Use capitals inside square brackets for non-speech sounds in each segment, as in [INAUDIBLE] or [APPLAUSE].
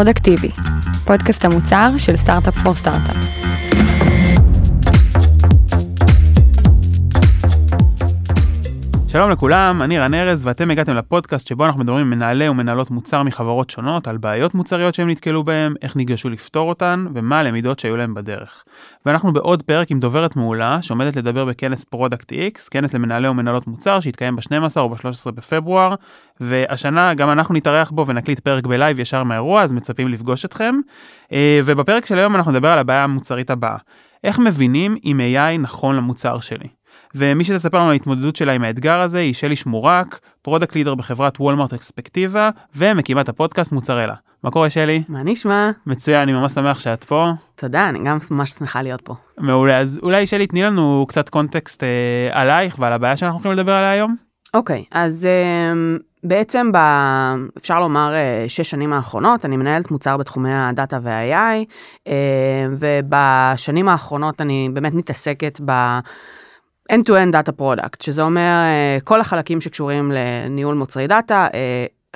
פרודקטיבי, פודקאסט המוצר של סטארט-אפ for סטארט-אפ. שלום לכולם, אני רן ארז ואתם הגעתם לפודקאסט שבו אנחנו מדברים עם מנהלי ומנהלות מוצר מחברות שונות על בעיות מוצריות שהם נתקלו בהם, איך ניגשו לפתור אותן ומה הלמידות שהיו להם בדרך. ואנחנו בעוד פרק עם דוברת מעולה שעומדת לדבר בכנס Product X, כנס למנהלי ומנהלות מוצר שהתקיים ב-12 או ב-13 בפברואר, והשנה גם אנחנו נתארח בו ונקליט פרק בלייב ישר מהאירוע, אז מצפים לפגוש אתכם. אה, ובפרק של היום אנחנו נדבר על הבעיה המוצרית הבאה. איך מבינים אם AI נכון למוצר שלי? ומי שתספר לנו על ההתמודדות שלה עם האתגר הזה היא שלי שמורק, product leader בחברת וולמרט אספקטיבה, ומקימת הפודקאסט מוצרלה. מה קורה שלי? מה נשמע? מצוין, אני ממש שמח שאת פה. תודה, אני גם ממש שמחה להיות פה. מעולה, אז אולי שלי תני לנו קצת context אה, עלייך ועל הבעיה שאנחנו הולכים לדבר עליה היום. אוקיי, אז אה, בעצם ב... אפשר לומר אה, שש שנים האחרונות, אני מנהלת מוצר בתחומי הדאטה וה-AI, אה, ובשנים האחרונות אני באמת מתעסקת ב... end-to-end data product, שזה אומר uh, כל החלקים שקשורים לניהול מוצרי דאטה,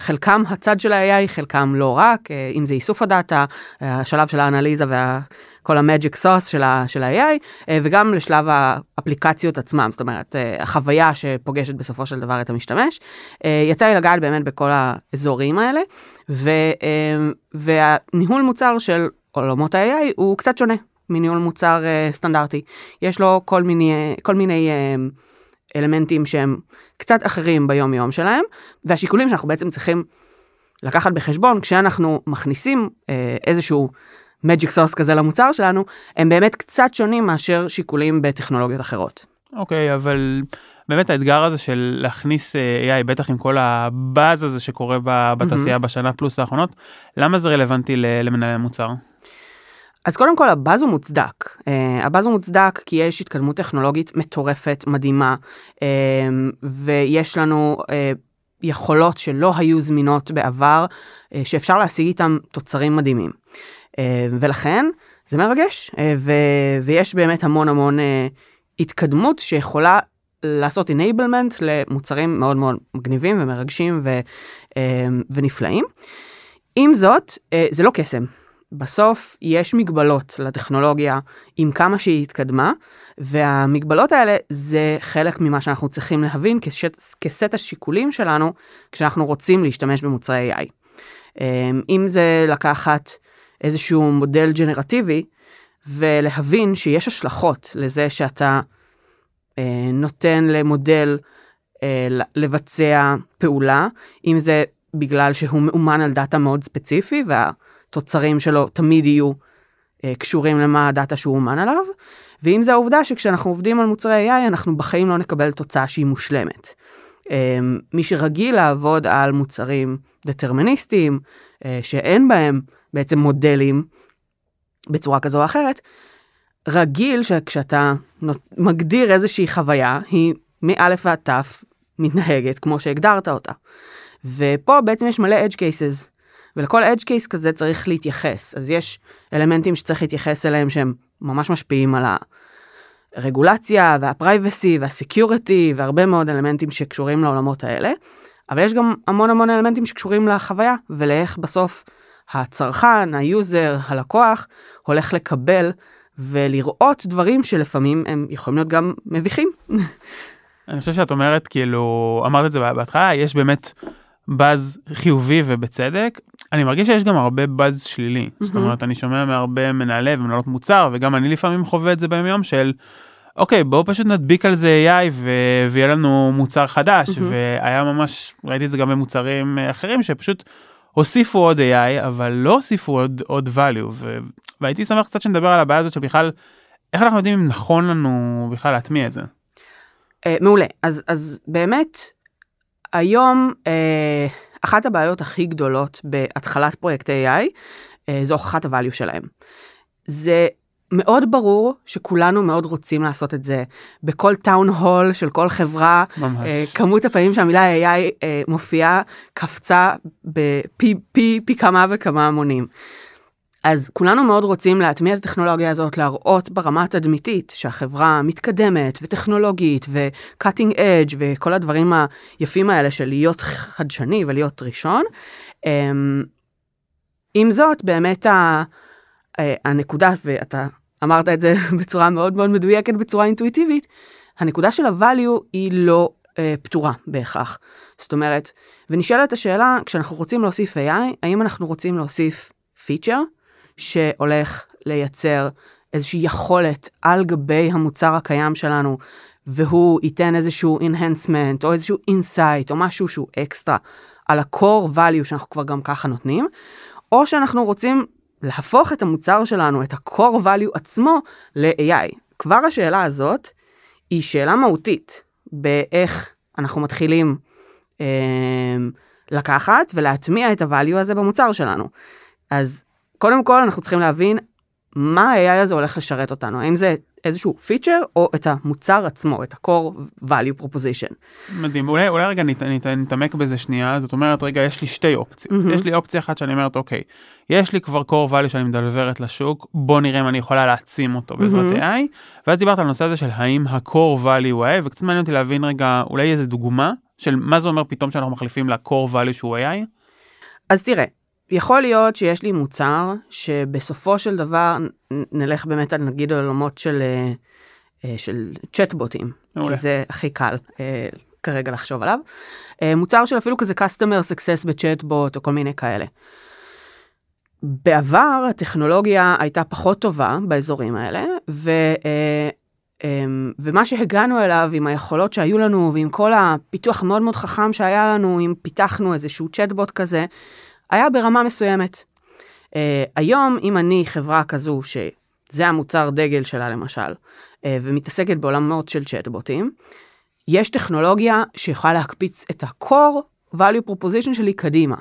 חלקם הצד של ה-AI, חלקם לא רק, uh, אם זה איסוף הדאטה, השלב של האנליזה וכל המג'יק סוס של ה-AI, uh, וגם לשלב האפליקציות עצמם, זאת אומרת, החוויה שפוגשת בסופו של דבר את המשתמש. יצא לי לגעת באמת בכל האזורים האלה, ו, והניהול מוצר של עולמות ה-AI הוא קצת שונה. מניהול מוצר uh, סטנדרטי. יש לו כל מיני, כל מיני uh, אלמנטים שהם קצת אחרים ביום יום שלהם, והשיקולים שאנחנו בעצם צריכים לקחת בחשבון כשאנחנו מכניסים uh, איזשהו מג'יק סוס כזה למוצר שלנו, הם באמת קצת שונים מאשר שיקולים בטכנולוגיות אחרות. אוקיי, okay, אבל באמת האתגר הזה של להכניס AI, בטח עם כל הבאז הזה שקורה בתעשייה mm-hmm. בשנה פלוס האחרונות, למה זה רלוונטי למנהלי המוצר? אז קודם כל הבאז הוא מוצדק. Uh, הבאז הוא מוצדק כי יש התקדמות טכנולוגית מטורפת, מדהימה, uh, ויש לנו uh, יכולות שלא היו זמינות בעבר, uh, שאפשר להשיג איתם תוצרים מדהימים. Uh, ולכן זה מרגש, uh, ו- ויש באמת המון המון uh, התקדמות שיכולה לעשות enablement למוצרים מאוד מאוד מגניבים ומרגשים ו- uh, ונפלאים. עם זאת, uh, זה לא קסם. בסוף יש מגבלות לטכנולוגיה עם כמה שהיא התקדמה, והמגבלות האלה זה חלק ממה שאנחנו צריכים להבין כסט, כסט השיקולים שלנו כשאנחנו רוצים להשתמש במוצרי AI. אמ, אם זה לקחת איזשהו מודל ג'נרטיבי ולהבין שיש השלכות לזה שאתה אה, נותן למודל אה, לבצע פעולה, אם זה בגלל שהוא מאומן על דאטה מאוד ספציפי וה... התוצרים שלו תמיד יהיו אה, קשורים למה הדאטה שהוא אומן עליו, ואם זה העובדה שכשאנחנו עובדים על מוצרי AI אנחנו בחיים לא נקבל תוצאה שהיא מושלמת. אה, מי שרגיל לעבוד על מוצרים דטרמיניסטיים, אה, שאין בהם בעצם מודלים בצורה כזו או אחרת, רגיל שכשאתה מגדיר איזושהי חוויה, היא מא' ועד ת' מתנהגת כמו שהגדרת אותה. ופה בעצם יש מלא edge cases ולכל edge case כזה צריך להתייחס. אז יש אלמנטים שצריך להתייחס אליהם שהם ממש משפיעים על הרגולציה וה privacy וה security והרבה מאוד אלמנטים שקשורים לעולמות האלה. אבל יש גם המון המון אלמנטים שקשורים לחוויה ולאיך בסוף הצרכן, ה user, הלקוח, הולך לקבל ולראות דברים שלפעמים הם יכולים להיות גם מביכים. אני חושב שאת אומרת כאילו אמרת את זה בהתחלה יש באמת באז חיובי ובצדק אני מרגיש שיש גם הרבה באז שלילי mm-hmm. זאת אומרת אני שומע מהרבה מנהלי ומנהלות מוצר וגם אני לפעמים חווה את זה ביום יום של אוקיי בואו פשוט נדביק על זה AI ו- ויהיה לנו מוצר חדש mm-hmm. והיה ממש ראיתי את זה גם במוצרים אחרים שפשוט הוסיפו עוד AI אבל לא הוסיפו עוד עוד value ו- והייתי שמח קצת שנדבר על הבעיה הזאת שבכלל איך אנחנו יודעים אם נכון לנו בכלל להטמיע את זה. Uh, מעולה אז אז באמת היום אה, אחת הבעיות הכי גדולות בהתחלת פרויקט AI אה, זו הוכחת הvalue שלהם. זה מאוד ברור שכולנו מאוד רוצים לעשות את זה בכל טאון הול של כל חברה ממש. אה, כמות הפעמים שהמילה AI אה, מופיעה קפצה בפי פי, פי כמה וכמה המונים. אז כולנו מאוד רוצים להטמיע את הטכנולוגיה הזאת, להראות ברמה התדמיתית שהחברה מתקדמת וטכנולוגית ו-cutting edge וכל הדברים היפים האלה של להיות חדשני ולהיות ראשון. אמ, עם זאת, באמת ה, אה, הנקודה, ואתה אמרת את זה [LAUGHS] בצורה מאוד מאוד מדויקת, בצורה אינטואיטיבית, הנקודה של הvalue היא לא אה, פתורה בהכרח. זאת אומרת, ונשאלת השאלה, כשאנחנו רוצים להוסיף AI, האם אנחנו רוצים להוסיף פיצ'ר שהולך לייצר איזושהי יכולת על גבי המוצר הקיים שלנו, והוא ייתן איזשהו enhancement או איזשהו insight או משהו שהוא אקסטרה על ה-core value שאנחנו כבר גם ככה נותנים, או שאנחנו רוצים להפוך את המוצר שלנו, את ה-core value עצמו, ל-AI. כבר השאלה הזאת היא שאלה מהותית באיך אנחנו מתחילים אה, לקחת ולהטמיע את ה-value הזה במוצר שלנו. אז קודם כל אנחנו צריכים להבין מה ה-AI הזה הולך לשרת אותנו, האם זה איזשהו פיצ'ר או את המוצר עצמו, את ה-core value proposition. מדהים, אולי, אולי רגע נת, נת, נתעמק בזה שנייה, זאת אומרת, רגע, יש לי שתי אופציות. Mm-hmm. יש לי אופציה אחת שאני אומרת, אוקיי, יש לי כבר core value שאני מדלברת לשוק, בוא נראה אם אני יכולה להעצים אותו בעזרת mm-hmm. AI, ואז דיברת על הנושא הזה של האם ה-core value הוא AI, וקצת מעניין אותי להבין רגע, אולי איזה דוגמה של מה זה אומר פתאום שאנחנו מחליפים ל-core value שהוא AI? אז תראה, יכול להיות שיש לי מוצר שבסופו של דבר נלך באמת על נגיד עולמות של, אה, אה, של צ'טבוטים, כי זה הכי קל אה, כרגע לחשוב עליו. מוצר של אפילו כזה customer success בצ'טבוט או כל מיני כאלה. בעבר הטכנולוגיה הייתה פחות טובה באזורים האלה, ו, ומה שהגענו אליו עם היכולות שהיו לנו ועם כל הפיתוח המאוד מאוד חכם שהיה לנו, אם פיתחנו איזשהו צ'טבוט כזה, היה ברמה מסוימת. Uh, היום, אם אני חברה כזו שזה המוצר דגל שלה למשל, uh, ומתעסקת בעולמות של צ'טבוטים, יש טכנולוגיה שיכולה להקפיץ את ה-core value proposition שלי קדימה.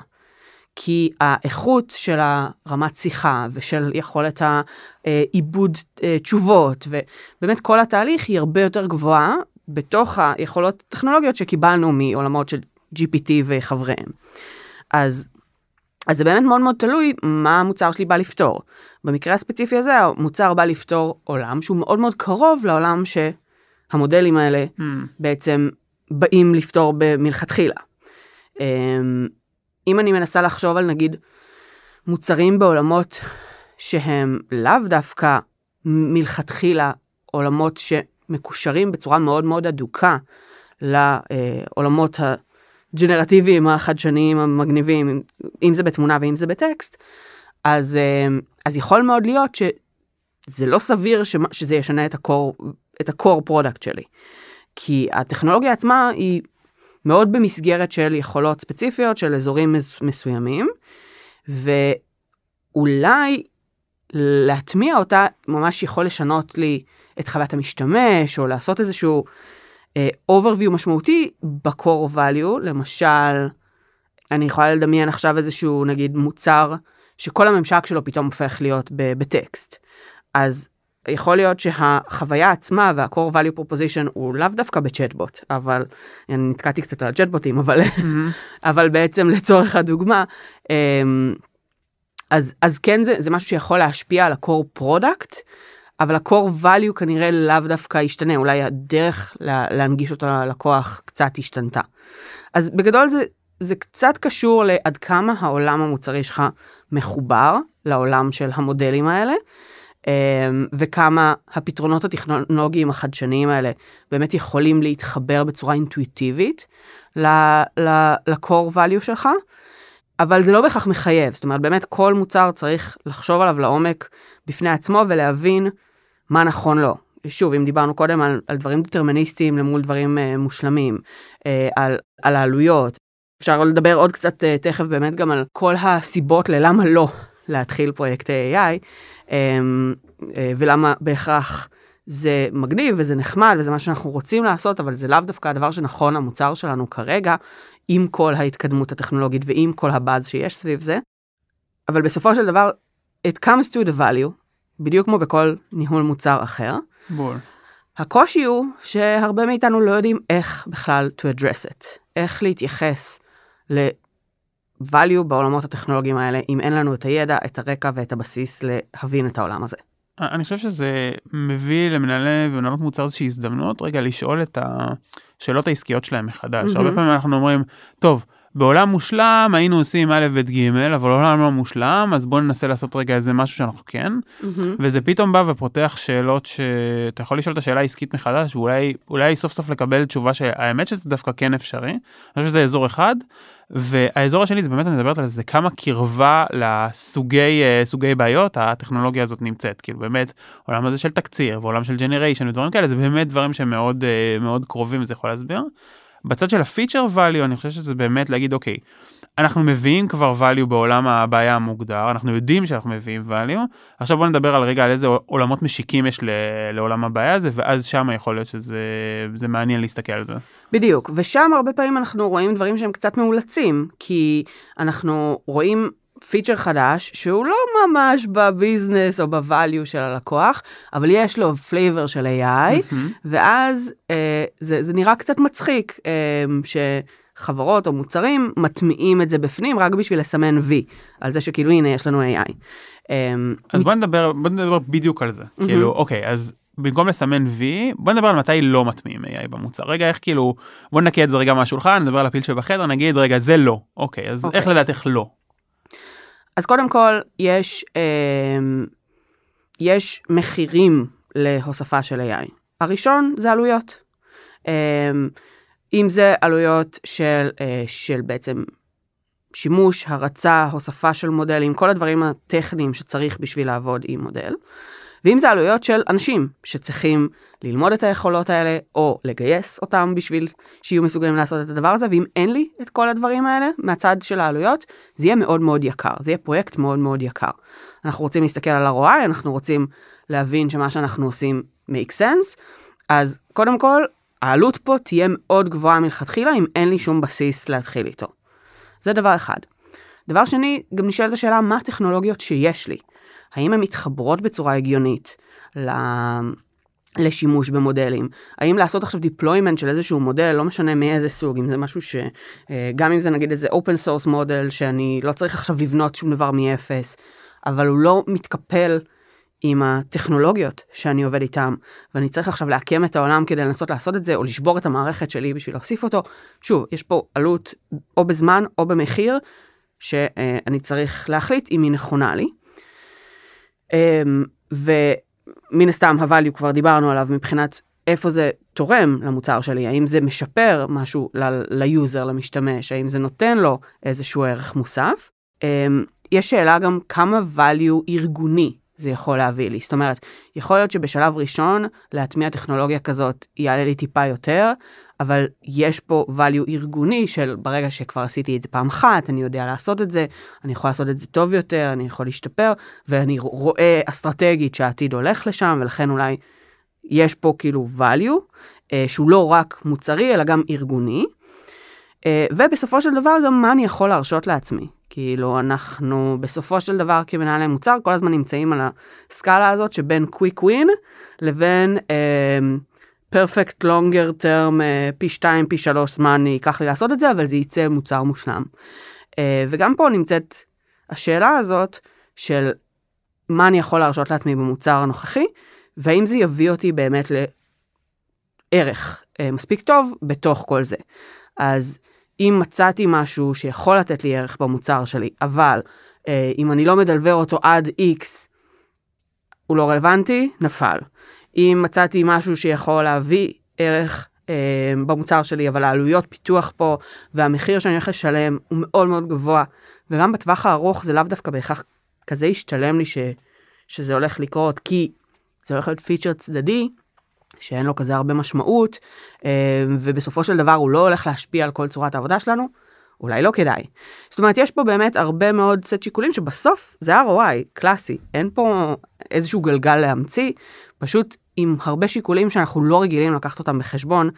כי האיכות של הרמת שיחה ושל יכולת העיבוד אה, תשובות ובאמת כל התהליך היא הרבה יותר גבוהה בתוך היכולות הטכנולוגיות שקיבלנו מעולמות של GPT וחבריהם. אז אז זה באמת מאוד מאוד תלוי מה המוצר שלי בא לפתור. במקרה הספציפי הזה המוצר בא לפתור עולם שהוא מאוד מאוד קרוב לעולם שהמודלים האלה mm. בעצם באים לפתור מלכתחילה. אמ, אם אני מנסה לחשוב על נגיד מוצרים בעולמות שהם לאו דווקא מלכתחילה עולמות שמקושרים בצורה מאוד מאוד אדוקה לעולמות הג'נרטיביים החדשניים המגניבים, אם זה בתמונה ואם זה בטקסט, אז, אה, אז יכול מאוד להיות שזה לא סביר שזה ישנה את ה-core, את ה-core product שלי. כי הטכנולוגיה עצמה היא מאוד במסגרת של יכולות ספציפיות של אזורים מסוימים, ואולי להטמיע אותה ממש יכול לשנות לי את חוויית המשתמש, או לעשות איזשהו overview משמעותי ב-core value, למשל, אני יכולה לדמיין עכשיו איזשהו נגיד מוצר שכל הממשק שלו פתאום הופך להיות בטקסט. אז יכול להיות שהחוויה עצמה וה-core value proposition הוא לאו דווקא בצ'טבוט, אבל אני נתקעתי קצת על הצ'טבוטים, אבל, mm-hmm. [LAUGHS] אבל בעצם לצורך הדוגמה, אמ, אז, אז כן זה, זה משהו שיכול להשפיע על ה-core product, אבל ה-core value כנראה לאו דווקא ישתנה, אולי הדרך לה, להנגיש אותו ללקוח קצת השתנתה. אז בגדול זה, זה קצת קשור לעד כמה העולם המוצרי שלך מחובר לעולם של המודלים האלה. אמ, וכמה הפתרונות הטכנולוגיים החדשניים האלה באמת יכולים להתחבר בצורה אינטואיטיבית ל-core value שלך, אבל זה לא בהכרח מחייב, זאת אומרת באמת כל מוצר צריך לחשוב עליו לעומק בפני עצמו ולהבין מה נכון לו. שוב, אם דיברנו קודם על, על דברים דטרמיניסטיים למול דברים uh, מושלמים, uh, על, על העלויות, אפשר לדבר עוד קצת uh, תכף באמת גם על כל הסיבות ללמה לא להתחיל פרויקטי AI, אמ, אה, ולמה בהכרח זה מגניב וזה נחמד וזה מה שאנחנו רוצים לעשות, אבל זה לאו דווקא הדבר שנכון למוצר שלנו כרגע, עם כל ההתקדמות הטכנולוגית ועם כל הבאז שיש סביב זה. אבל בסופו של דבר, it comes to the value, בדיוק כמו בכל ניהול מוצר אחר. בול. הקושי הוא שהרבה מאיתנו לא יודעים איך בכלל to address it, איך להתייחס value בעולמות הטכנולוגיים האלה, אם אין לנו את הידע, את הרקע ואת הבסיס להבין את העולם הזה. אני חושב שזה מביא למנהלי ומנהלות מוצר איזושהי הזדמנות רגע לשאול את השאלות העסקיות שלהם מחדש. Mm-hmm. הרבה פעמים אנחנו אומרים, טוב, בעולם מושלם היינו עושים א' ב' ג', אבל עולם לא מושלם, אז בואו ננסה לעשות רגע איזה משהו שאנחנו כן. מהמם. וזה פתאום בא ופותח שאלות שאתה יכול לשאול את השאלה העסקית מחדש, ואולי אולי סוף סוף לקבל תשובה שהאמת שזה דווקא כן אפשרי. אני חושב שזה אזור אחד. והאזור השני זה באמת אני מדברת על זה כמה קרבה לסוגי אה, סוגי בעיות הטכנולוגיה הזאת נמצאת כאילו באמת עולם הזה של תקציר ועולם של ג'נריישן ודברים כאלה זה באמת דברים שמאוד אה, מאוד קרובים וזה יכול להסביר. בצד של הפיצ'ר value אני חושב שזה באמת להגיד אוקיי אנחנו מביאים כבר value בעולם הבעיה המוגדר אנחנו יודעים שאנחנו מביאים value עכשיו בוא נדבר על רגע על איזה עולמות משיקים יש לעולם הבעיה הזה ואז שם יכול להיות שזה זה מעניין להסתכל על זה. בדיוק, ושם הרבה פעמים אנחנו רואים דברים שהם קצת מאולצים, כי אנחנו רואים feature חדש שהוא לא ממש בביזנס או ב value של הלקוח, אבל יש לו flavor של AI, ואז אה, זה, זה נראה קצת מצחיק אה, שחברות או מוצרים מטמיעים את זה בפנים רק בשביל לסמן V, על זה שכאילו הנה יש לנו AI. אה, אז בוא נדבר בוא נדבר בדיוק על זה כאילו אוקיי אז במקום לסמן וי בוא נדבר על מתי לא מטמיעים AI במוצר רגע איך כאילו בוא נקה את זה רגע מהשולחן נדבר על הפיל שבחדר נגיד רגע זה לא אוקיי אז אוקיי. איך לדעת איך לא. אז קודם כל, יש, אה, יש מחירים להוספה של AI. הראשון זה עלויות. אה, אם זה עלויות של, אה, של בעצם שימוש, הרצה, הוספה של מודלים, כל הדברים הטכניים שצריך בשביל לעבוד עם מודל. ואם זה עלויות של אנשים שצריכים ללמוד את היכולות האלה, או לגייס אותם בשביל שיהיו מסוגלים לעשות את הדבר הזה, ואם אין לי את כל הדברים האלה מהצד של העלויות, זה יהיה מאוד מאוד יקר, זה יהיה פרויקט מאוד מאוד יקר. אנחנו רוצים להסתכל על ה-ROI, אנחנו רוצים להבין שמה שאנחנו עושים make sense, אז קודם כל, העלות פה תהיה מאוד גבוהה מלכתחילה, אם אין לי שום בסיס להתחיל איתו. זה דבר אחד. דבר שני, גם נשאלת השאלה מה הטכנולוגיות שיש לי. האם הן מתחברות בצורה הגיונית ל... לשימוש במודלים? האם לעשות עכשיו deployment של איזשהו מודל, לא משנה מאיזה סוג, אם זה משהו ש... אה, גם אם זה נגיד איזה open source מודל שאני לא צריך עכשיו לבנות שום דבר מאפס, אבל הוא לא מתקפל עם הטכנולוגיות שאני עובד איתם, ואני צריך עכשיו לעקם את העולם כדי לנסות לעשות את זה, או לשבור את המערכת שלי בשביל להוסיף אותו. שוב, יש פה עלות או בזמן או במחיר, שאני צריך להחליט אם היא נכונה לי. אמ, ומן הסתם ה-value כבר דיברנו עליו מבחינת איפה זה תורם למוצר שלי, האם זה משפר משהו ל user, למשתמש, האם זה נותן לו איזשהו ערך מוסף. אמ, יש שאלה גם כמה value ארגוני זה יכול להביא לי. זאת אומרת, יכול להיות שבשלב ראשון להטמיע טכנולוגיה כזאת יעלה לי טיפה יותר, אבל יש פה value ארגוני של ברגע שכבר עשיתי את זה פעם אחת, אני יודע לעשות את זה, אני יכול לעשות את זה טוב יותר, אני יכול להשתפר, ואני רואה אסטרטגית שהעתיד הולך לשם, ולכן אולי יש פה כאילו value, אה, שהוא לא רק מוצרי, אלא גם ארגוני. אה, ובסופו של דבר גם מה אני יכול להרשות לעצמי. כאילו אנחנו בסופו של דבר כמנהלי מוצר כל הזמן נמצאים על הסקאלה הזאת שבין קוויק ווין לבין פרפקט לונגר טרם פי 2 פי 3 זמן ייקח לי לעשות את זה אבל זה יצא מוצר מושלם. Uh, וגם פה נמצאת השאלה הזאת של מה אני יכול להרשות לעצמי במוצר הנוכחי והאם זה יביא אותי באמת לערך uh, מספיק טוב בתוך כל זה. אז אם מצאתי משהו שיכול לתת לי ערך במוצר שלי, אבל אה, אם אני לא מדלבר אותו עד X, הוא לא רלוונטי, נפל. אם מצאתי משהו שיכול להביא ערך אה, במוצר שלי, אבל העלויות פיתוח פה והמחיר שאני הולך לשלם הוא מאוד מאוד גבוה, וגם בטווח הארוך זה לאו דווקא בהכרח כזה ישתלם לי ש, שזה הולך לקרות, כי זה הולך להיות פיצ'ר צדדי, שאין לו כזה הרבה משמעות, אה, ובסופו של דבר הוא לא הולך להשפיע על כל צורת העבודה שלנו, אולי לא כדאי. זאת אומרת, יש פה באמת הרבה מאוד סט שיקולים שבסוף זה ROI קלאסי, אין פה איזשהו גלגל להמציא, פשוט עם הרבה שיקולים שאנחנו לא רגילים לקחת אותם בחשבון,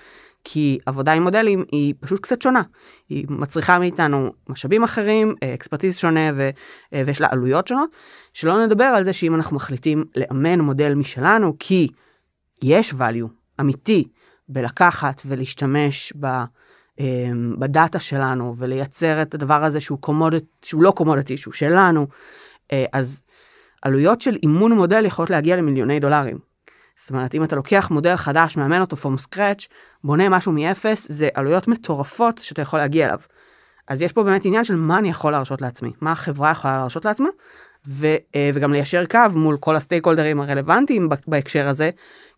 כי עבודה עם מודלים היא פשוט קצת שונה. היא מצריכה מאיתנו משאבים אחרים, expertise שונה ו, ויש לה עלויות שונות, שלא נדבר על זה שאם אנחנו מחליטים לאמן מודל משלנו, כי יש value אמיתי בלקחת ולהשתמש ב, ב data שלנו ולייצר את הדבר הזה שהוא commodit, שהוא לא commodity, שהוא שלנו, אז עלויות של אימון מודל יכולות להגיע למיליוני דולרים. זאת אומרת, אם אתה לוקח מודל חדש, מאמן אותו from scratch, בונה משהו מאפס, זה עלויות מטורפות שאתה יכול להגיע אליו. אז יש פה באמת עניין של מה אני יכול להרשות לעצמי, מה החברה יכולה להרשות לעצמה, ו, אה, וגם ליישר קו מול כל הסטייק הולדרים הרלוונטיים בהקשר הזה,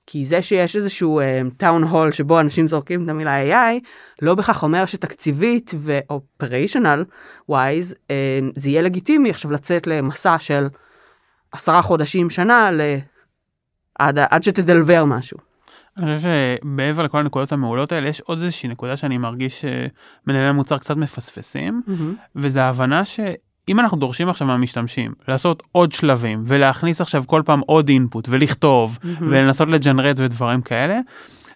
כי זה שיש איזשהו טאון uh, הול שבו אנשים זורקים את המילה AI, לא בהכרח אומר שתקציבית ו-operational wise, uh, זה יהיה לגיטימי עכשיו לצאת למסע של עשרה חודשים, שנה, ל... עד, עד שת deliver משהו. אני חושב שמעבר לכל הנקודות המעולות האלה, יש עוד איזושהי נקודה שאני מרגיש שמנהלי המוצר קצת מפספסים, mm-hmm. וזה ההבנה שאם אנחנו דורשים עכשיו מהמשתמשים לעשות עוד שלבים ולהכניס עכשיו כל פעם עוד input ולכתוב mm-hmm. ולנסות ל generate ודברים כאלה,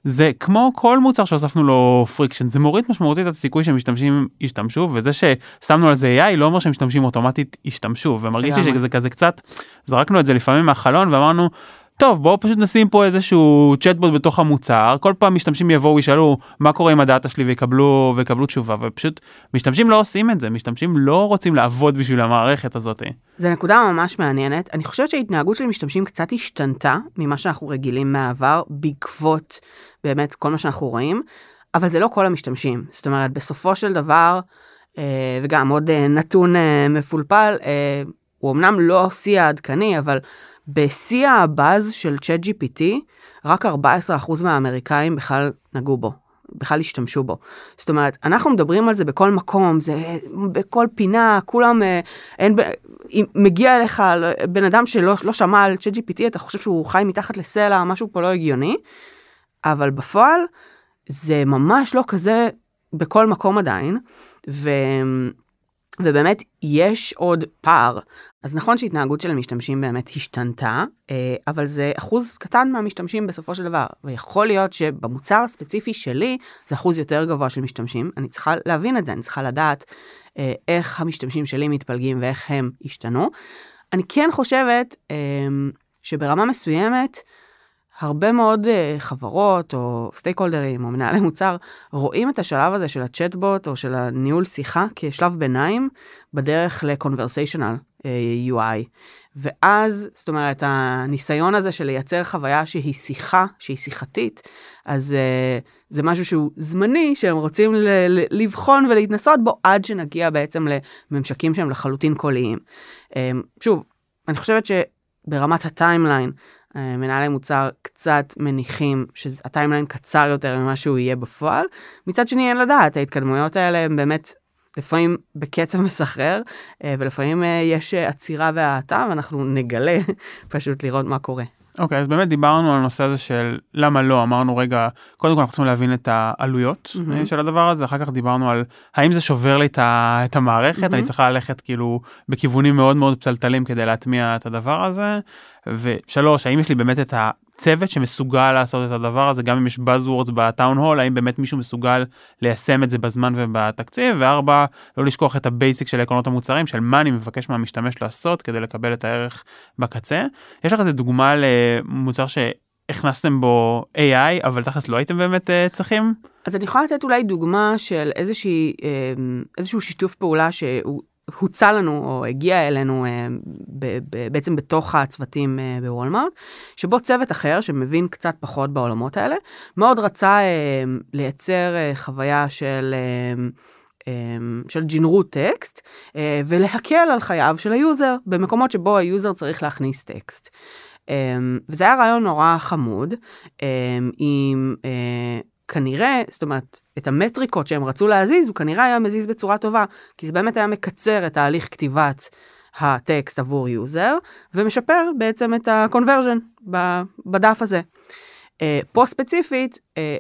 זה כמו כל מוצר שהוספנו לו friction, זה מוריד משמעותית את הסיכוי שמשתמשים ישתמשו, וזה ששמנו על זה AI לא אומר שמשתמשים אוטומטית ישתמשו, ומרגיש לי שזה כזה קצת, זרקנו את זה לפעמים מהחלון ואמרנו, טוב בואו פשוט נשים פה איזשהו צ'טבוט בתוך המוצר כל פעם משתמשים יבואו ישאלו מה קורה עם הדאטה שלי ויקבלו ויקבלו תשובה ופשוט משתמשים לא עושים את זה משתמשים לא רוצים לעבוד בשביל המערכת הזאת. זה נקודה ממש מעניינת אני חושבת שההתנהגות של משתמשים קצת השתנתה ממה שאנחנו רגילים מהעבר בעקבות באמת כל מה שאנחנו רואים אבל זה לא כל המשתמשים זאת אומרת בסופו של דבר אה, וגם עוד אה, נתון אה, מפולפל הוא אמנם לא שיא העדכני אבל. בשיא הבאז של צ'אט GPT, רק 14% מהאמריקאים בכלל נגעו בו, בכלל השתמשו בו. זאת אומרת, אנחנו מדברים על זה בכל מקום, זה בכל פינה, כולם, אה, אין, אם מגיע אליך בן אדם שלא לא שמע על צ'אט GPT, אתה חושב שהוא חי מתחת לסלע, משהו פה לא הגיוני, אבל בפועל זה ממש לא כזה בכל מקום עדיין, ו... ובאמת יש עוד פער. אז נכון שהתנהגות של המשתמשים באמת השתנתה, אה, אבל זה אחוז קטן מהמשתמשים בסופו של דבר, ויכול להיות שבמוצר הספציפי שלי זה אחוז יותר גבוה של משתמשים, אני צריכה להבין את זה, אני צריכה לדעת אה, איך המשתמשים שלי מתפלגים ואיך הם השתנו. אני כן חושבת אה, שברמה מסוימת, הרבה מאוד uh, חברות או סטייק הולדרים או מנהלי מוצר רואים את השלב הזה של הצ'טבוט או של הניהול שיחה כשלב ביניים בדרך ל-conversational uh, UI. ואז, זאת אומרת, הניסיון הזה של לייצר חוויה שהיא שיחה, שהיא שיחתית, אז uh, זה משהו שהוא זמני, שהם רוצים ל- לבחון ולהתנסות בו עד שנגיע בעצם לממשקים שהם לחלוטין קוליים. שוב, אני חושבת שברמת ה timeline, אה, מנהלי מוצר קצת מניחים שה timeline קצר יותר ממה שהוא יהיה בפועל. מצד שני אין לדעת, ההתקדמויות האלה הן באמת לפעמים בקצב [LAUGHS] מסחרר, אה, ולפעמים אה, יש עצירה והאטה, ואנחנו נגלה [LAUGHS] פשוט לראות מה קורה. אוקיי, okay, אז באמת דיברנו על הנושא הזה של למה לא, אמרנו רגע, קודם כל אנחנו צריכים להבין את העלויות mm-hmm. של הדבר הזה, אחר כך דיברנו על האם זה שובר לי את המערכת, mm-hmm. אני צריכה ללכת כאילו בכיוונים מאוד מאוד מפותלים כדי להטמיע את הדבר הזה, ושלוש, האם יש לי באמת את הצוות שמסוגל לעשות את הדבר הזה, גם אם יש Buzzwords ב town hall, האם באמת מישהו מסוגל ליישם את זה בזמן ובתקציב, וארבע, לא לשכוח את ה basic של עקרונות המוצרים, של מה אני מבקש מהמשתמש לעשות כדי לקבל את הערך בקצה. יש לך איזה דוגמה למוצר ש... הכנסתם בו AI אבל תכלס לא הייתם באמת uh, צריכים? אז אני יכולה לתת אולי דוגמה של איזושהי, uh, איזשהו שיתוף פעולה שהוא הוצע לנו או הגיע אלינו אה, בעצם בתוך הצוותים אה, בוולמארט, שבו צוות אחר שמבין קצת פחות בעולמות האלה, מאוד רצה אה, לייצר חוויה של... של ג'ינרוט טקסט ולהקל על חייו של ה user במקומות שבו ה user צריך להכניס טקסט. וזה היה רעיון נורא חמוד עם כנראה, זאת אומרת, את המטריקות שהם רצו להזיז, הוא כנראה היה מזיז בצורה טובה, כי זה באמת היה מקצר את תהליך כתיבת הטקסט עבור user, ומשפר בעצם את ה-conversion בדף הזה. אה, פה ספציפית, אה,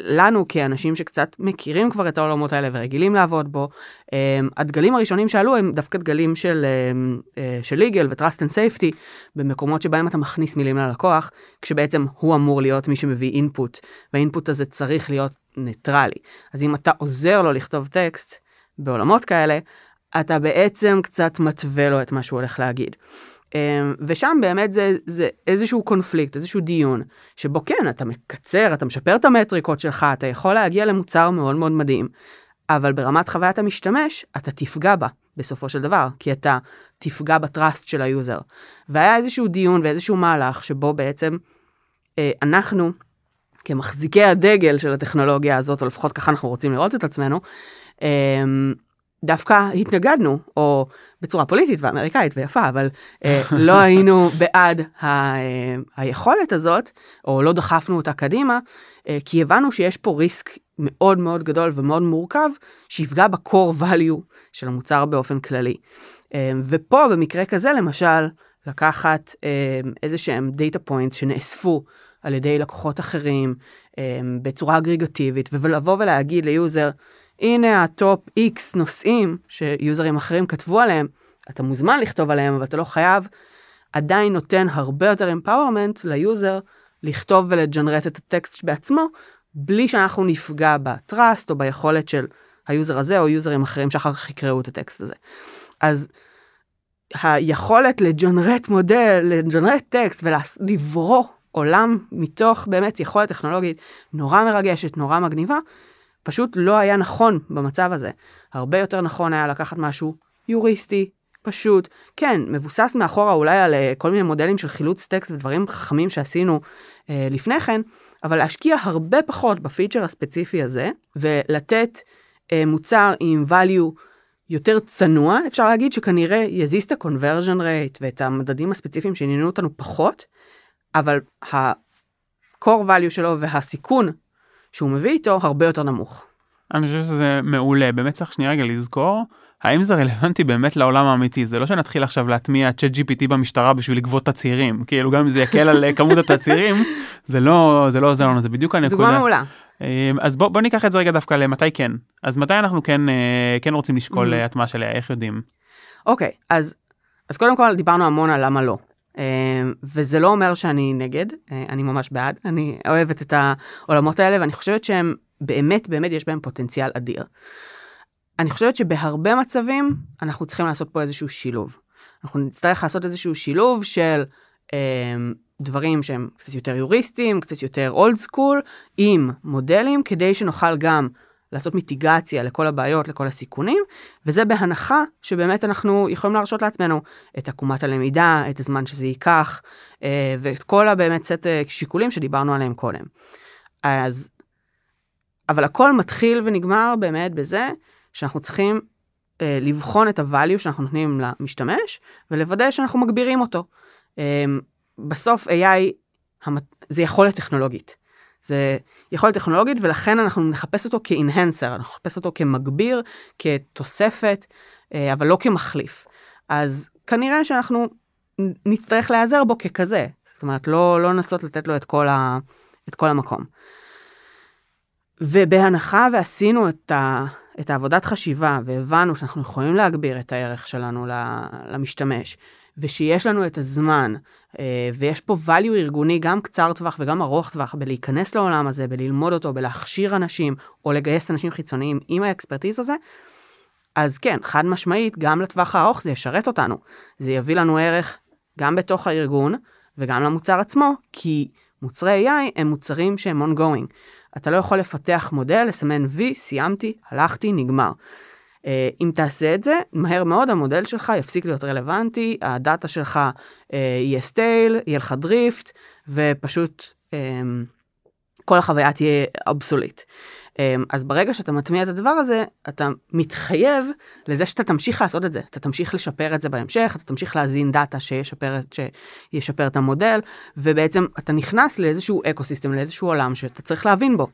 לנו כאנשים שקצת מכירים כבר את העולמות האלה ורגילים לעבוד בו, אמ, הדגלים הראשונים שעלו הם דווקא דגלים של, אמ, אה, של legal ו-trust and safety, במקומות שבהם אתה מכניס מילים ללקוח, כשבעצם הוא אמור להיות מי שמביא אינפוט, והאינפוט הזה צריך להיות ניטרלי. אז אם אתה עוזר לו לכתוב טקסט בעולמות כאלה, אתה בעצם קצת מתווה לו את מה שהוא הולך להגיד. אמ, ושם באמת זה, זה איזשהו קונפליקט, איזשהו דיון, שבו כן, אתה מקצר, אתה משפר את המטריקות שלך, אתה יכול להגיע למוצר מאוד מאוד מדהים, אבל ברמת חוויית המשתמש, אתה תפגע בה בסופו של דבר, כי אתה תפגע ב trust של ה user. והיה איזשהו דיון ואיזשהו מהלך שבו בעצם אה, אנחנו, כמחזיקי הדגל של הטכנולוגיה הזאת, או לפחות ככה אנחנו רוצים לראות את עצמנו, אמ, דווקא התנגדנו, או בצורה פוליטית ואמריקאית ויפה, אבל אה, לא היינו [LAUGHS] בעד ה, אה, היכולת הזאת, או לא דחפנו אותה קדימה, אה, כי הבנו שיש פה risk מאוד מאוד גדול ומאוד מורכב, שיפגע ב-core value של המוצר באופן כללי. אה, ופה במקרה כזה למשל, לקחת אה, איזה שהם data point שנאספו על ידי לקוחות אחרים אה, בצורה אגרגטיבית, ולבוא ולהגיד ל user, הנה ה top X נושאים ש users אחרים כתבו עליהם, אתה מוזמן לכתוב עליהם, אבל אתה לא חייב, עדיין נותן הרבה יותר empowerment ל user לכתוב ול generate את הטקסט בעצמו, בלי שאנחנו נפגע ב trust או ביכולת של ה user הזה או users אחרים שאחר כך יקראו את הטקסט הזה. אז היכולת ל generate מודל, ל generate טקסט ולברוא עולם מתוך באמת יכולת טכנולוגית נורא מרגשת, נורא מגניבה, פשוט לא היה נכון במצב הזה. הרבה יותר נכון היה לקחת משהו יוריסטי, פשוט, כן, מבוסס מאחורה אולי על uh, כל מיני מודלים של חילוץ טקסט ודברים חכמים שעשינו uh, לפני כן, אבל להשקיע הרבה פחות בפיצ'ר הספציפי הזה, ולתת uh, מוצר עם value יותר צנוע, אפשר להגיד שכנראה יזיז את ה-conversion rate ואת המדדים הספציפיים שעניינו אותנו פחות, אבל ה-core value שלו והסיכון שהוא מביא איתו הרבה יותר נמוך. אני חושב שזה מעולה, באמת צריך שנייה רגע לזכור, האם זה רלוונטי באמת לעולם האמיתי? זה לא שנתחיל עכשיו להטמיע צ'אט GPT במשטרה בשביל לגבות תצהירים, כאילו גם אם זה יקל על כמות התצהירים, [LAUGHS] זה לא, זה לא עוזר לנו, זה בדיוק הנקודה. דוגמה מעולה. אמ, אז בוא, בוא ניקח את זה רגע דווקא למתי כן. אז מתי אנחנו כן, אה, כן רוצים לשקול Mm-hmm. הטמעה שלה, איך יודעים? אוקיי, אז, אז קודם כל דיברנו המון על למה לא. אה, וזה לא אומר שאני נגד, אה, אני ממש בעד, אני אוהבת את העולמות האלה ואני חושבת שהם באמת באמת יש בהם פוטנציאל אדיר. אני חושבת שבהרבה מצבים אנחנו צריכים לעשות פה איזשהו שילוב. אנחנו נצטרך לעשות איזשהו שילוב של אה, דברים שהם קצת יותר יוריסטיים, קצת יותר אולד סקול, עם מודלים, כדי שנוכל גם לעשות מיטיגציה לכל הבעיות, לכל הסיכונים, וזה בהנחה שבאמת אנחנו יכולים להרשות לעצמנו את עקומת הלמידה, את הזמן שזה ייקח, אה, ואת כל הבאמת סט אה, שיקולים שדיברנו עליהם קודם. אז, אבל הכל מתחיל ונגמר באמת בזה שאנחנו צריכים אה, לבחון את ה-value שאנחנו נותנים למשתמש, ולוודא שאנחנו מגבירים אותו. בסוף AI זה יכולת טכנולוגית. זה יכולת טכנולוגית ולכן אנחנו נחפש אותו כאינהנסר, אנחנו נחפש אותו כמגביר, כתוספת, אה, אבל לא כמחליף. אז כנראה שאנחנו נצטרך להיעזר בו ככזה, זאת אומרת לא, לא לנסות לתת לו את כל, ה, את כל המקום. ובהנחה ועשינו את, ה, את העבודת חשיבה והבנו שאנחנו יכולים להגביר את הערך שלנו למשתמש, ושיש לנו את הזמן, אה, ויש פה value ארגוני גם קצר טווח וגם ארוך טווח בלהיכנס לעולם הזה, בללמוד אותו, בלהכשיר אנשים, או לגייס אנשים חיצוניים עם האקספרטיז הזה, אז כן, חד משמעית, גם לטווח הארוך זה ישרת אותנו. זה יביא לנו ערך גם בתוך הארגון וגם למוצר עצמו, כי מוצרי AI הם מוצרים שהם ongoing. אתה לא יכול לפתח מודל, לסמן וי, סיימתי, הלכתי, נגמר. Uh, אם תעשה את זה, מהר מאוד המודל שלך יפסיק להיות רלוונטי, הדאטה שלך uh, יהיה stale, יהיה לך דריפט, ופשוט um, כל החוויה תהיה obsolete. Um, אז ברגע שאתה מטמיע את הדבר הזה, אתה מתחייב לזה שאתה תמשיך לעשות את זה, אתה תמשיך לשפר את זה בהמשך, אתה תמשיך להזין דאטה שישפר, שישפר את המודל, ובעצם אתה נכנס לאיזשהו eco system, לאיזשהו עולם שאתה צריך להבין בו.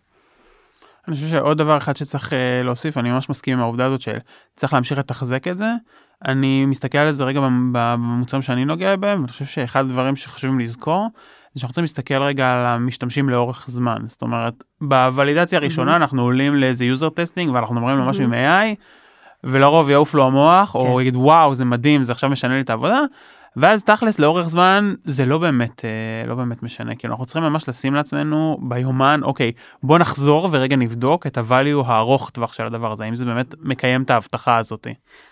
אני חושב שעוד דבר אחד שצריך uh, להוסיף, אני ממש מסכים עם העובדה הזאת שצריך להמשיך לתחזק את זה. אני מסתכל על זה רגע במוצרים שאני נוגע בהם, ואני חושב שאחד הדברים שחשובים לזכור, זה שאנחנו צריכים להסתכל רגע על המשתמשים לאורך זמן. זאת אומרת, בוולידציה הראשונה mm-hmm. אנחנו עולים לאיזה user testing ואנחנו מדברים על mm-hmm. משהו עם AI, ולרוב יעוף לו המוח, כן. או יגיד וואו זה מדהים, זה עכשיו משנה לי את העבודה. ואז תכלס לאורך זמן זה לא באמת אה, לא באמת משנה כאילו אנחנו צריכים ממש לשים לעצמנו ביומן אוקיי בוא נחזור ורגע נבדוק את הvalue הארוך טווח של הדבר הזה אם זה באמת מקיים את ההבטחה הזאת.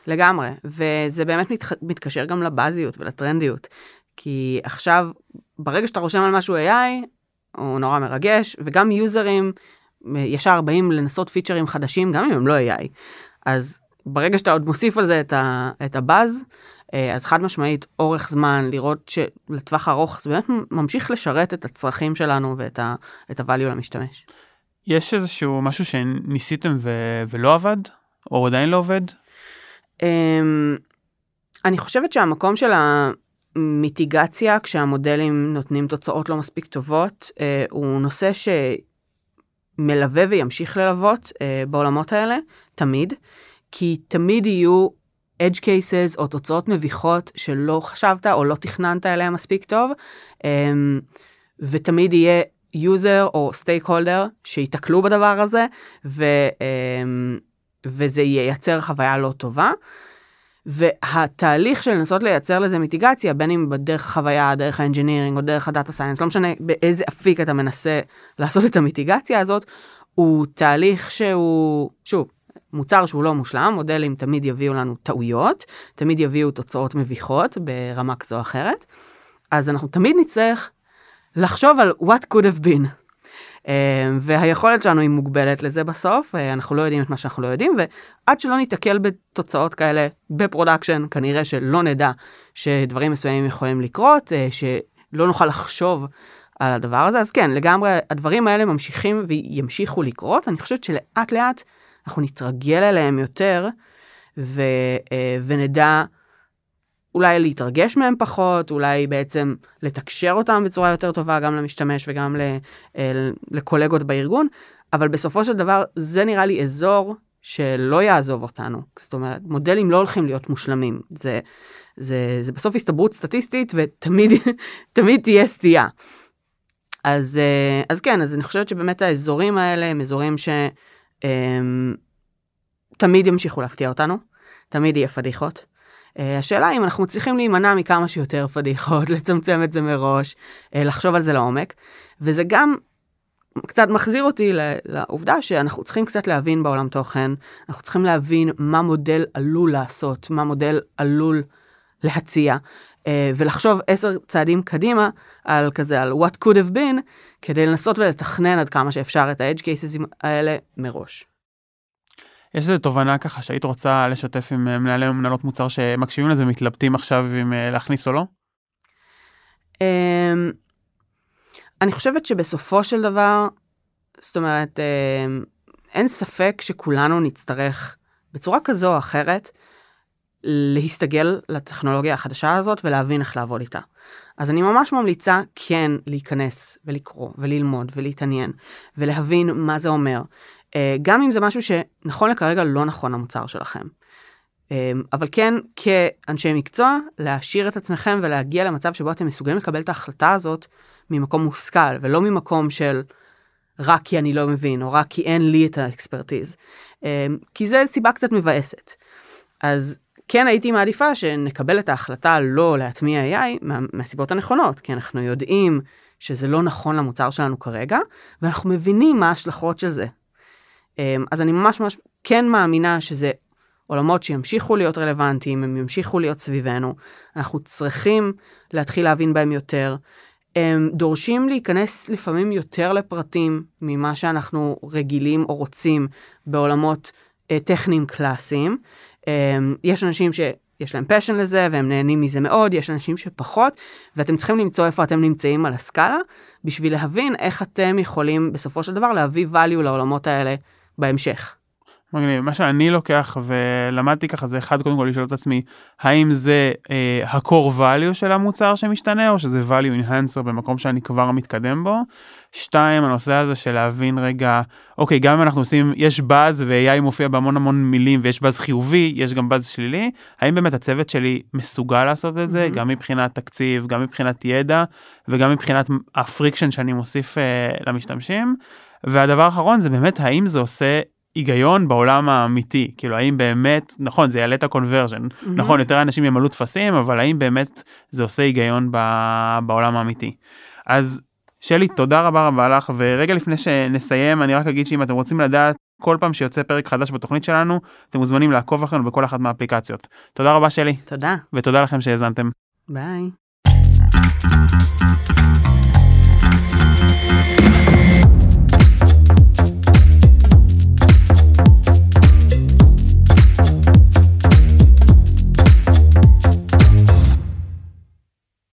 לגמרי וזה באמת מת, מתקשר גם לבאזיות ולטרנדיות כי עכשיו ברגע שאתה רושם על משהו AI הוא נורא מרגש וגם יוזרים ישר באים לנסות פיצ'רים חדשים גם אם הם לא AI אז ברגע שאתה עוד מוסיף על זה את, ה, את הבאז. אז חד משמעית אורך זמן לראות שלטווח ארוך זה באמת ממשיך לשרת את הצרכים שלנו ואת ה, את הvalue למשתמש. יש איזשהו משהו שניסיתם ו... ולא עבד או עדיין לא עובד? אמ, אני חושבת שהמקום של המיטיגציה, כשהמודלים נותנים תוצאות לא מספיק טובות, אה, הוא נושא שמלווה וימשיך ללוות אה, בעולמות האלה, תמיד, כי תמיד יהיו edge cases או תוצאות מביכות שלא חשבת או לא תכננת עליהן מספיק טוב, אמ, ותמיד יהיה user או stakeholder שיתקלו בדבר הזה, ו, אמ, וזה ייצר חוויה לא טובה. והתהליך של לנסות לייצר לזה mitigation, בין אם בדרך החוויה, דרך ה engineering או דרך ה data science, לא משנה באיזה אפיק אתה מנסה לעשות את ה mitigation הזאת, הוא תהליך שהוא, שוב, מוצר שהוא לא מושלם, מודלים תמיד יביאו לנו טעויות, תמיד יביאו תוצאות מביכות ברמה כזו או אחרת, אז אנחנו תמיד נצטרך לחשוב על what could have been. אה, והיכולת שלנו היא מוגבלת לזה בסוף, אה, אנחנו לא יודעים את מה שאנחנו לא יודעים, ועד שלא ניתקל בתוצאות כאלה ב production, כנראה שלא נדע שדברים מסוימים יכולים לקרות, אה, שלא נוכל לחשוב על הדבר הזה, אז כן, לגמרי, הדברים האלה ממשיכים וימשיכו לקרות, אני חושבת שלאט לאט אנחנו נתרגל אליהם יותר, ו, ונדע אולי להתרגש מהם פחות, אולי בעצם לתקשר אותם בצורה יותר טובה גם למשתמש וגם אה, לקולגות בארגון, אבל בסופו של דבר זה נראה לי אזור שלא יעזוב אותנו. זאת אומרת, מודלים לא הולכים להיות מושלמים. זה, זה, זה בסוף הסתברות סטטיסטית ותמיד [LAUGHS] תמיד תהיה סטייה. אז, אה, אז כן, אז אני חושבת שבאמת האזורים האלה הם אזורים שתמיד אמ, ימשיכו להפתיע אותנו, תמיד יהיה פדיחות. אה, השאלה אם אנחנו מצליחים להימנע מכמה שיותר פדיחות, [LAUGHS] לצמצם את זה מראש, אה, לחשוב על זה לעומק, וזה גם קצת מחזיר אותי לעובדה שאנחנו צריכים קצת להבין בעולם תוכן, אנחנו צריכים להבין מה מודל עלול לעשות, מה מודל עלול להציע, ולחשוב עשר צעדים קדימה על כזה, על what could have been, כדי לנסות ולתכנן עד כמה שאפשר את ה-edge cases האלה מראש. יש איזה תובנה ככה שהיית רוצה לשתף עם אה, מנהלי ומנהלות מוצר שמקשיבים לזה מתלבטים עכשיו אם אה, להכניס או לא? אמ, אני חושבת שבסופו של דבר, זאת אומרת, אמ, אין ספק שכולנו נצטרך בצורה כזו או אחרת להסתגל לטכנולוגיה החדשה הזאת ולהבין איך לעבוד איתה. אז אני ממש ממליצה כן להיכנס ולקרוא וללמוד ולהתעניין ולהבין מה זה אומר. אה, גם אם זה משהו שנכון לכרגע לא נכון למוצר שלכם. אה, אבל כן, כאנשי מקצוע, להשאיר את עצמכם ולהגיע למצב שבו אתם מסוגלים לקבל את ההחלטה הזאת ממקום מושכל, ולא ממקום של רק כי אני לא מבין, או רק כי אין לי את האקספרטיז. אה, כי זה סיבה קצת מבאסת. אז כן הייתי מעדיפה שנקבל את ההחלטה לא להטמיע AI מה, מהסיבות הנכונות, כי אנחנו יודעים שזה לא נכון למוצר שלנו כרגע, ואנחנו מבינים מה ההשלכות של זה. אמ, אז אני ממש ממש כן מאמינה שזה עולמות שימשיכו להיות רלוונטיים, הם ימשיכו להיות סביבנו, אנחנו צריכים להתחיל להבין בהם יותר. הם דורשים להיכנס לפעמים יותר לפרטים ממה שאנחנו רגילים או רוצים בעולמות אה, טכניים קלאסיים. אמ, יש אנשים שיש להם פשן לזה והם נהנים מזה מאוד, יש אנשים שפחות, ואתם צריכים למצוא איפה אתם נמצאים על הסקאלה, בשביל להבין איך אתם יכולים בסופו של דבר להביא value לעולמות האלה בהמשך. מגניב. מה שאני לוקח ולמדתי ככה זה אחד קודם כל לשאול את עצמי האם זה אה, ה-core value של המוצר שמשתנה או שזה value enhancer במקום שאני כבר מתקדם בו. שתיים הנושא הזה של להבין רגע אוקיי גם אם אנחנו עושים יש באז ו-AI מופיע בהמון המון מילים ויש באז חיובי יש גם באז שלילי האם באמת הצוות שלי מסוגל לעשות את זה mm-hmm. גם מבחינת תקציב גם מבחינת ידע וגם מבחינת ה friction שאני מוסיף אה, למשתמשים. והדבר האחרון זה באמת האם זה עושה היגיון בעולם האמיתי כאילו האם באמת נכון זה יעלה את הקונברז'ן mm-hmm. נכון יותר אנשים ימלאו טפסים אבל האם באמת זה עושה היגיון ב... בעולם האמיתי. אז שלי תודה רבה רבה לך ורגע לפני שנסיים אני רק אגיד שאם אתם רוצים לדעת כל פעם שיוצא פרק חדש בתוכנית שלנו אתם מוזמנים לעקוב אחרינו בכל אחת מהאפליקציות. תודה רבה שלי. תודה. ותודה לכם שהאזנתם. ביי.